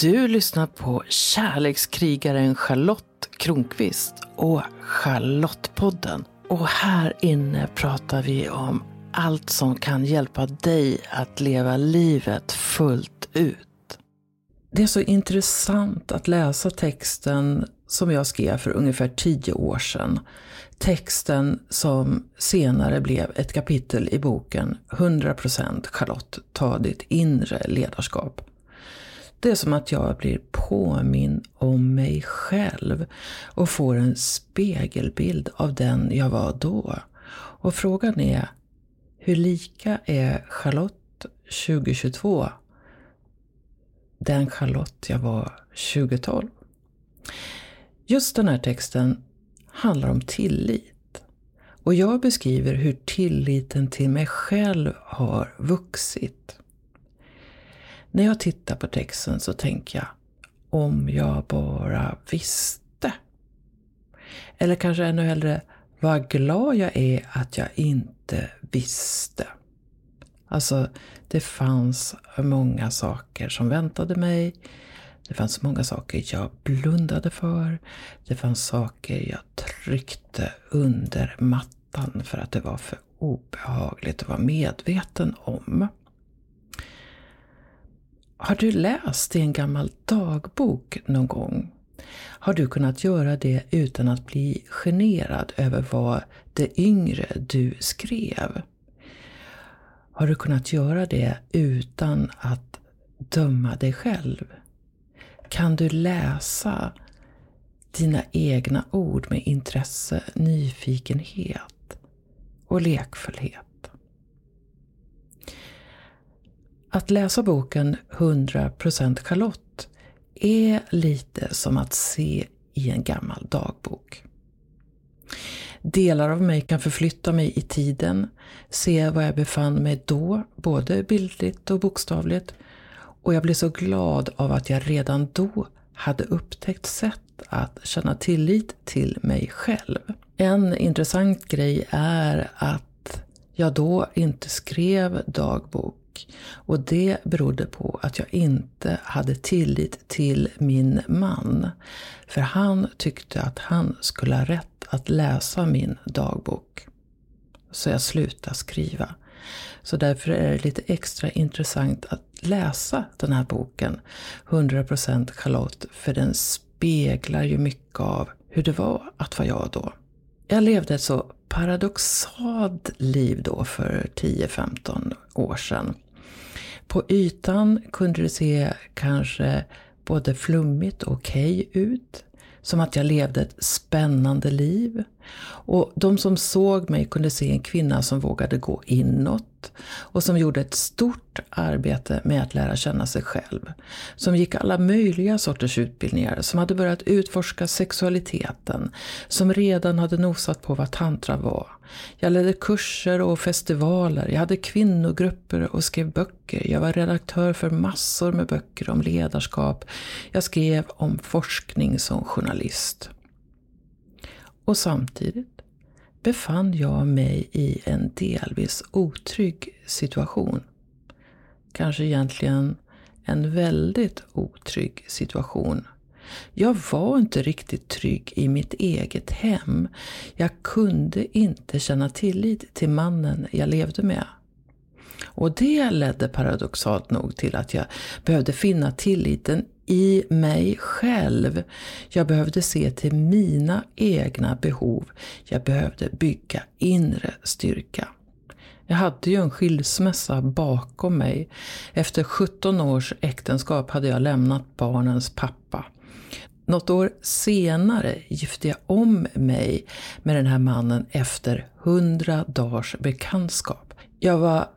Du lyssnar på kärlekskrigaren Charlotte Kronqvist och Charlottepodden. Och här inne pratar vi om allt som kan hjälpa dig att leva livet fullt ut. Det är så intressant att läsa texten som jag skrev för ungefär tio år sedan. Texten som senare blev ett kapitel i boken 100% Charlotte, ta ditt inre ledarskap. Det är som att jag blir påminn om mig själv och får en spegelbild av den jag var då. Och frågan är, hur lika är Charlotte 2022 den Charlotte jag var 2012? Just den här texten handlar om tillit. Och jag beskriver hur tilliten till mig själv har vuxit. När jag tittar på texten så tänker jag, om jag bara visste. Eller kanske ännu hellre, vad glad jag är att jag inte visste. Alltså, det fanns många saker som väntade mig. Det fanns många saker jag blundade för. Det fanns saker jag tryckte under mattan för att det var för obehagligt att vara medveten om. Har du läst i en gammal dagbok någon gång? Har du kunnat göra det utan att bli generad över vad det yngre du skrev? Har du kunnat göra det utan att döma dig själv? Kan du läsa dina egna ord med intresse, nyfikenhet och lekfullhet? Att läsa boken 100% Charlotte är lite som att se i en gammal dagbok. Delar av mig kan förflytta mig i tiden, se var jag befann mig då, både bildligt och bokstavligt. Och jag blev så glad av att jag redan då hade upptäckt sätt att känna tillit till mig själv. En intressant grej är att jag då inte skrev dagbok och det berodde på att jag inte hade tillit till min man. För han tyckte att han skulle ha rätt att läsa min dagbok. Så jag slutade skriva. Så därför är det lite extra intressant att läsa den här boken, 100% Charlotte, för den speglar ju mycket av hur det var att vara jag då. Jag levde ett så paradoxalt liv då för 10-15 år sedan. På ytan kunde det se kanske både flummigt och okej okay ut. Som att jag levde ett spännande liv. Och de som såg mig kunde se en kvinna som vågade gå inåt och som gjorde ett stort arbete med att lära känna sig själv. Som gick alla möjliga sorters utbildningar, som hade börjat utforska sexualiteten, som redan hade nosat på vad tantra var. Jag ledde kurser och festivaler, jag hade kvinnogrupper och skrev böcker. Jag var redaktör för massor med böcker om ledarskap. Jag skrev om forskning som journalist. Och samtidigt befann jag mig i en delvis otrygg situation. Kanske egentligen en väldigt otrygg situation. Jag var inte riktigt trygg i mitt eget hem. Jag kunde inte känna tillit till mannen jag levde med. Och det ledde paradoxalt nog till att jag behövde finna tilliten i mig själv. Jag behövde se till mina egna behov. Jag behövde bygga inre styrka. Jag hade ju en skilsmässa bakom mig. Efter 17 års äktenskap hade jag lämnat barnens pappa. Något år senare gifte jag om mig med den här mannen efter 100 dagars bekantskap. Jag var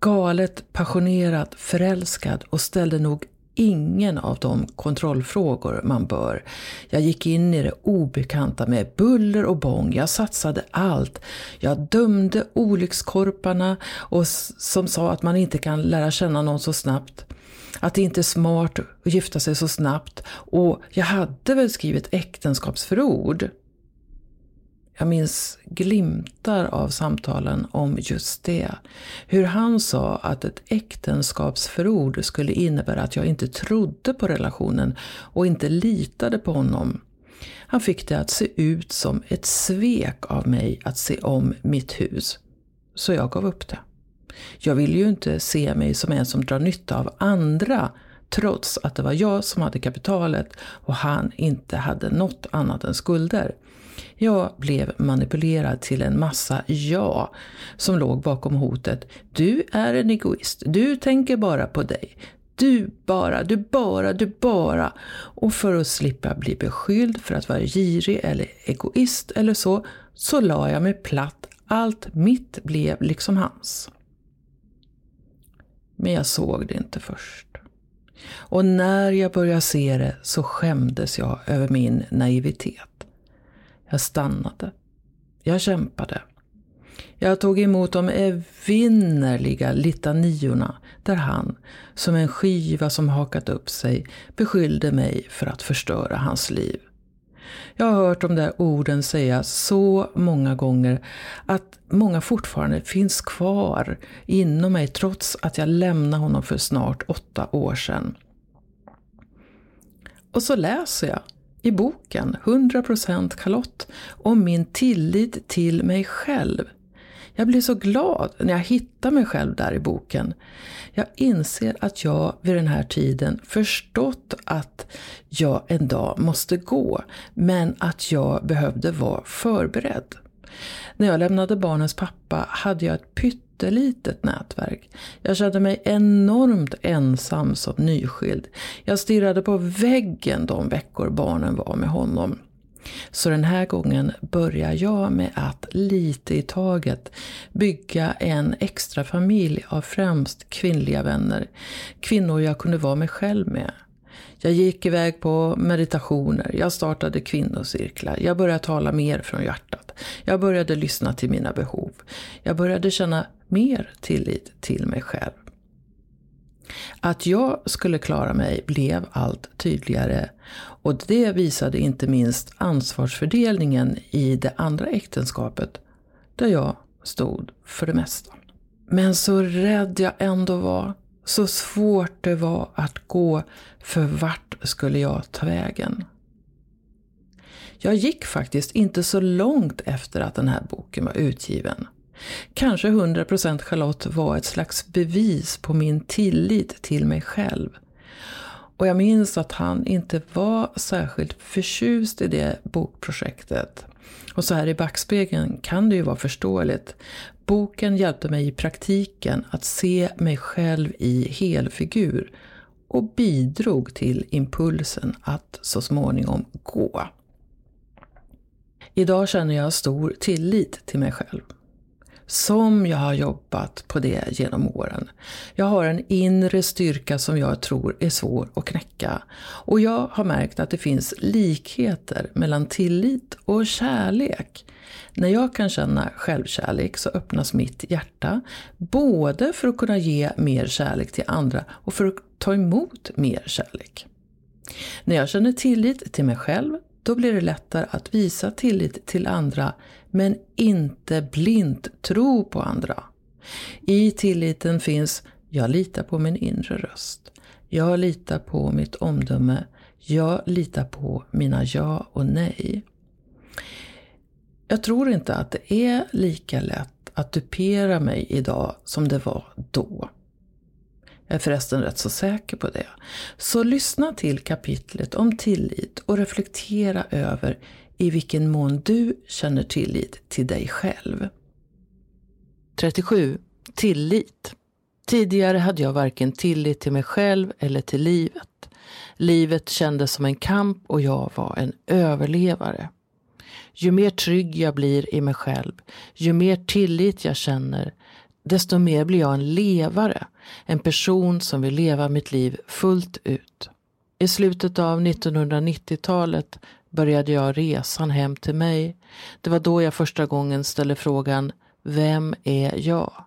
galet passionerad, förälskad och ställde nog ingen av de kontrollfrågor man bör. Jag gick in i det obekanta med buller och bång. Jag satsade allt. Jag dömde olyckskorparna och som sa att man inte kan lära känna någon så snabbt. Att det inte är smart att gifta sig så snabbt. Och jag hade väl skrivit äktenskapsförord. Jag minns glimtar av samtalen om just det. Hur han sa att ett äktenskapsförord skulle innebära att jag inte trodde på relationen och inte litade på honom. Han fick det att se ut som ett svek av mig att se om mitt hus. Så jag gav upp det. Jag ville ju inte se mig som en som drar nytta av andra trots att det var jag som hade kapitalet och han inte hade något annat än skulder. Jag blev manipulerad till en massa ja som låg bakom hotet. Du är en egoist. Du tänker bara på dig. Du bara, du bara, du bara. Och för att slippa bli beskylld för att vara girig eller egoist eller så, så la jag mig platt. Allt mitt blev liksom hans. Men jag såg det inte först. Och när jag började se det så skämdes jag över min naivitet. Jag stannade. Jag kämpade. Jag tog emot de evinnerliga litaniorna där han, som en skiva som hakat upp sig, beskyllde mig för att förstöra hans liv. Jag har hört de där orden sägas så många gånger att många fortfarande finns kvar inom mig trots att jag lämnade honom för snart åtta år sedan. Och så läser jag i boken 100%Kalott om min tillit till mig själv. Jag blir så glad när jag hittar mig själv där i boken. Jag inser att jag vid den här tiden förstått att jag en dag måste gå, men att jag behövde vara förberedd. När jag lämnade barnens pappa hade jag ett pyttelitet nätverk. Jag kände mig enormt ensam som nyskild. Jag stirrade på väggen de veckor barnen var med honom. Så den här gången börjar jag med att lite i taget bygga en extra familj av främst kvinnliga vänner. Kvinnor jag kunde vara mig själv med. Jag gick iväg på meditationer, jag startade kvinnocirklar, jag började tala mer från hjärtat. Jag började lyssna till mina behov. Jag började känna mer tillit till mig själv. Att jag skulle klara mig blev allt tydligare och det visade inte minst ansvarsfördelningen i det andra äktenskapet där jag stod för det mesta. Men så rädd jag ändå var, så svårt det var att gå, för vart skulle jag ta vägen? Jag gick faktiskt inte så långt efter att den här boken var utgiven. Kanske 100% Charlotte var ett slags bevis på min tillit till mig själv. Och jag minns att han inte var särskilt förtjust i det bokprojektet. Och så här i backspegeln kan det ju vara förståeligt. Boken hjälpte mig i praktiken att se mig själv i helfigur och bidrog till impulsen att så småningom gå. Idag känner jag stor tillit till mig själv som jag har jobbat på det genom åren. Jag har en inre styrka som jag tror är svår att knäcka. Och jag har märkt att det finns likheter mellan tillit och kärlek. När jag kan känna självkärlek så öppnas mitt hjärta, både för att kunna ge mer kärlek till andra och för att ta emot mer kärlek. När jag känner tillit till mig själv då blir det lättare att visa tillit till andra, men inte blint tro på andra. I tilliten finns jag litar på min inre röst. Jag litar på mitt omdöme. Jag litar på mina ja och nej. Jag tror inte att det är lika lätt att dupera mig idag som det var då. Jag är förresten rätt så säker på det. Så lyssna till kapitlet om tillit och reflektera över i vilken mån du känner tillit till dig själv. 37. Tillit. Tidigare hade jag varken tillit till mig själv eller till livet. Livet kändes som en kamp och jag var en överlevare. Ju mer trygg jag blir i mig själv, ju mer tillit jag känner, desto mer blir jag en levare, en person som vill leva mitt liv fullt ut. I slutet av 1990-talet började jag resan hem till mig. Det var då jag första gången ställde frågan Vem är jag?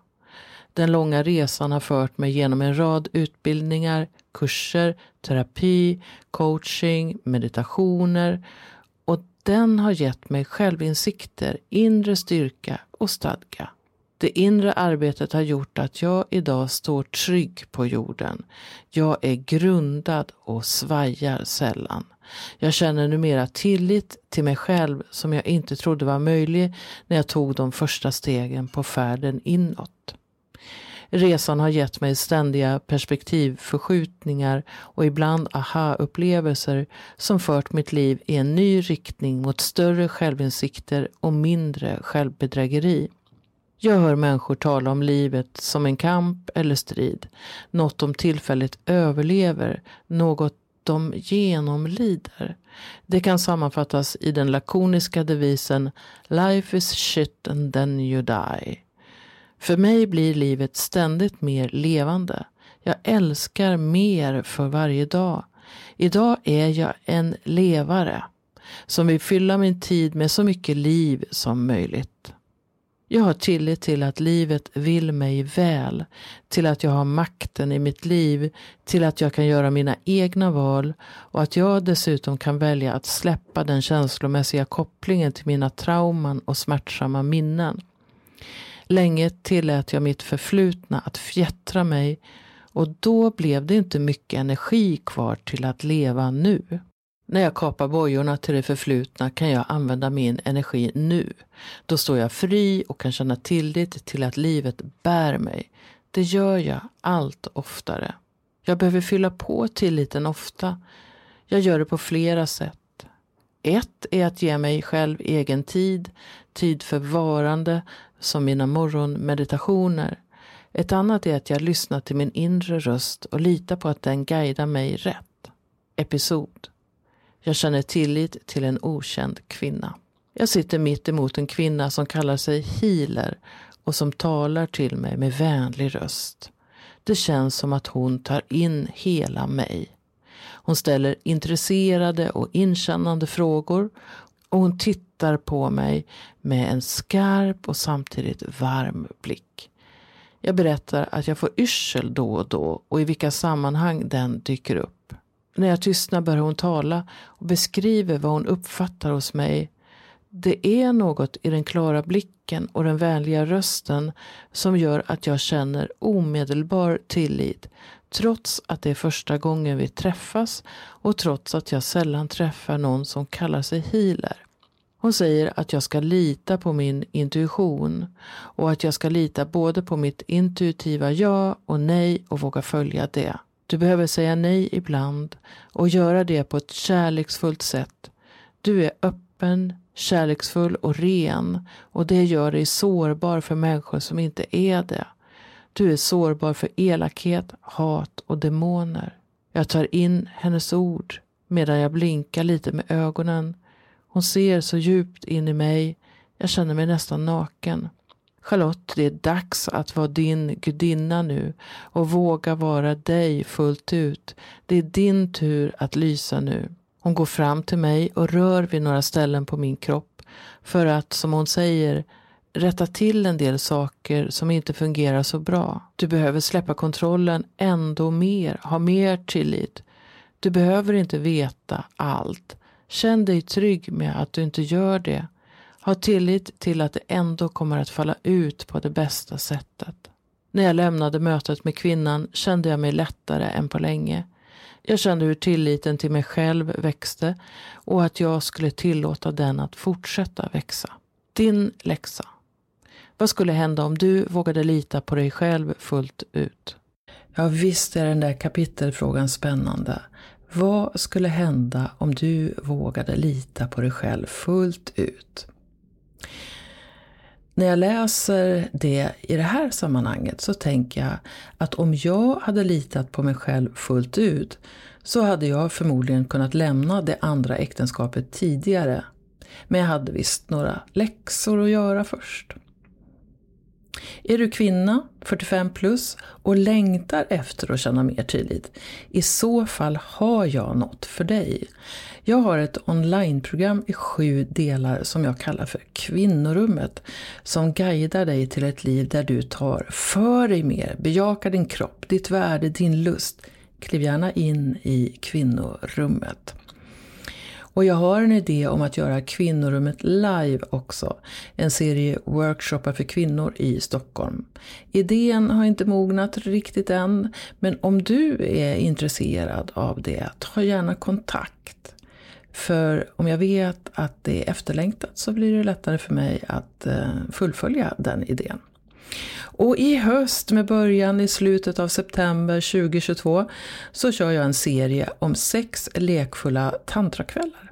Den långa resan har fört mig genom en rad utbildningar, kurser, terapi, coaching, meditationer och Den har gett mig självinsikter, inre styrka och stadga. Det inre arbetet har gjort att jag idag står trygg på jorden. Jag är grundad och svajar sällan. Jag känner numera tillit till mig själv som jag inte trodde var möjlig när jag tog de första stegen på färden inåt. Resan har gett mig ständiga perspektivförskjutningar och ibland aha-upplevelser som fört mitt liv i en ny riktning mot större självinsikter och mindre självbedrägeri. Jag hör människor tala om livet som en kamp eller strid, något de tillfälligt överlever, något de genomlider. Det kan sammanfattas i den lakoniska devisen Life is shit and then you die. För mig blir livet ständigt mer levande. Jag älskar mer för varje dag. Idag är jag en levare som vill fylla min tid med så mycket liv som möjligt. Jag har tillit till att livet vill mig väl, till att jag har makten i mitt liv, till att jag kan göra mina egna val och att jag dessutom kan välja att släppa den känslomässiga kopplingen till mina trauman och smärtsamma minnen. Länge tillät jag mitt förflutna att fjättra mig och då blev det inte mycket energi kvar till att leva nu. När jag kapar bojorna till det förflutna kan jag använda min energi nu. Då står jag fri och kan känna tillit till att livet bär mig. Det gör jag allt oftare. Jag behöver fylla på tilliten ofta. Jag gör det på flera sätt. Ett är att ge mig själv egen tid, tid för varande, som mina morgonmeditationer. Ett annat är att jag lyssnar till min inre röst och litar på att den guidar mig rätt. Episod. Jag känner tillit till en okänd kvinna. Jag sitter mitt emot en kvinna som kallar sig healer och som talar till mig med vänlig röst. Det känns som att hon tar in hela mig. Hon ställer intresserade och inkännande frågor och hon tittar på mig med en skarp och samtidigt varm blick. Jag berättar att jag får yrsel då och då och i vilka sammanhang den dyker upp. När jag tystnar börjar hon tala och beskriver vad hon uppfattar hos mig. Det är något i den klara blicken och den vänliga rösten som gör att jag känner omedelbar tillit trots att det är första gången vi träffas och trots att jag sällan träffar någon som kallar sig healer. Hon säger att jag ska lita på min intuition och att jag ska lita både på mitt intuitiva ja och nej och våga följa det. Du behöver säga nej ibland och göra det på ett kärleksfullt sätt. Du är öppen, kärleksfull och ren och det gör dig sårbar för människor som inte är det. Du är sårbar för elakhet, hat och demoner. Jag tar in hennes ord medan jag blinkar lite med ögonen. Hon ser så djupt in i mig. Jag känner mig nästan naken. Charlotte, det är dags att vara din gudinna nu och våga vara dig fullt ut. Det är din tur att lysa nu. Hon går fram till mig och rör vid några ställen på min kropp för att, som hon säger, rätta till en del saker som inte fungerar så bra. Du behöver släppa kontrollen ändå mer, ha mer tillit. Du behöver inte veta allt. Känn dig trygg med att du inte gör det. Ha tillit till att det ändå kommer att falla ut på det bästa sättet. När jag lämnade mötet med kvinnan kände jag mig lättare än på länge. Jag kände hur tilliten till mig själv växte och att jag skulle tillåta den att fortsätta växa. Din läxa. Vad skulle hända om du vågade lita på dig själv fullt ut? Ja, visst är den där kapitelfrågan spännande. Vad skulle hända om du vågade lita på dig själv fullt ut? När jag läser det i det här sammanhanget så tänker jag att om jag hade litat på mig själv fullt ut så hade jag förmodligen kunnat lämna det andra äktenskapet tidigare. Men jag hade visst några läxor att göra först. Är du kvinna, 45 plus, och längtar efter att känna mer tillit? I så fall har jag något för dig. Jag har ett onlineprogram i sju delar som jag kallar för Kvinnorummet, som guidar dig till ett liv där du tar för dig mer, bejakar din kropp, ditt värde, din lust. Kliv gärna in i Kvinnorummet. Och jag har en idé om att göra Kvinnorummet live också. En serie workshoppar för kvinnor i Stockholm. Idén har inte mognat riktigt än, men om du är intresserad av det, ta gärna kontakt. För om jag vet att det är efterlängtat så blir det lättare för mig att eh, fullfölja den idén. Och i höst med början i slutet av september 2022 så kör jag en serie om sex lekfulla tantrakvällar.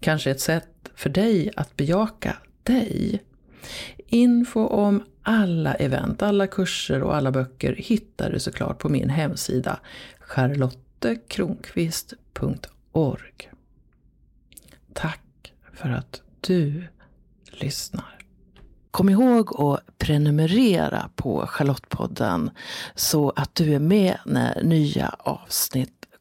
Kanske ett sätt för dig att bejaka dig. Info om alla event, alla kurser och alla böcker hittar du såklart på min hemsida charlottekronqvist.org. Tack för att du lyssnar. Kom ihåg att prenumerera på Charlottepodden så att du är med när nya avsnitt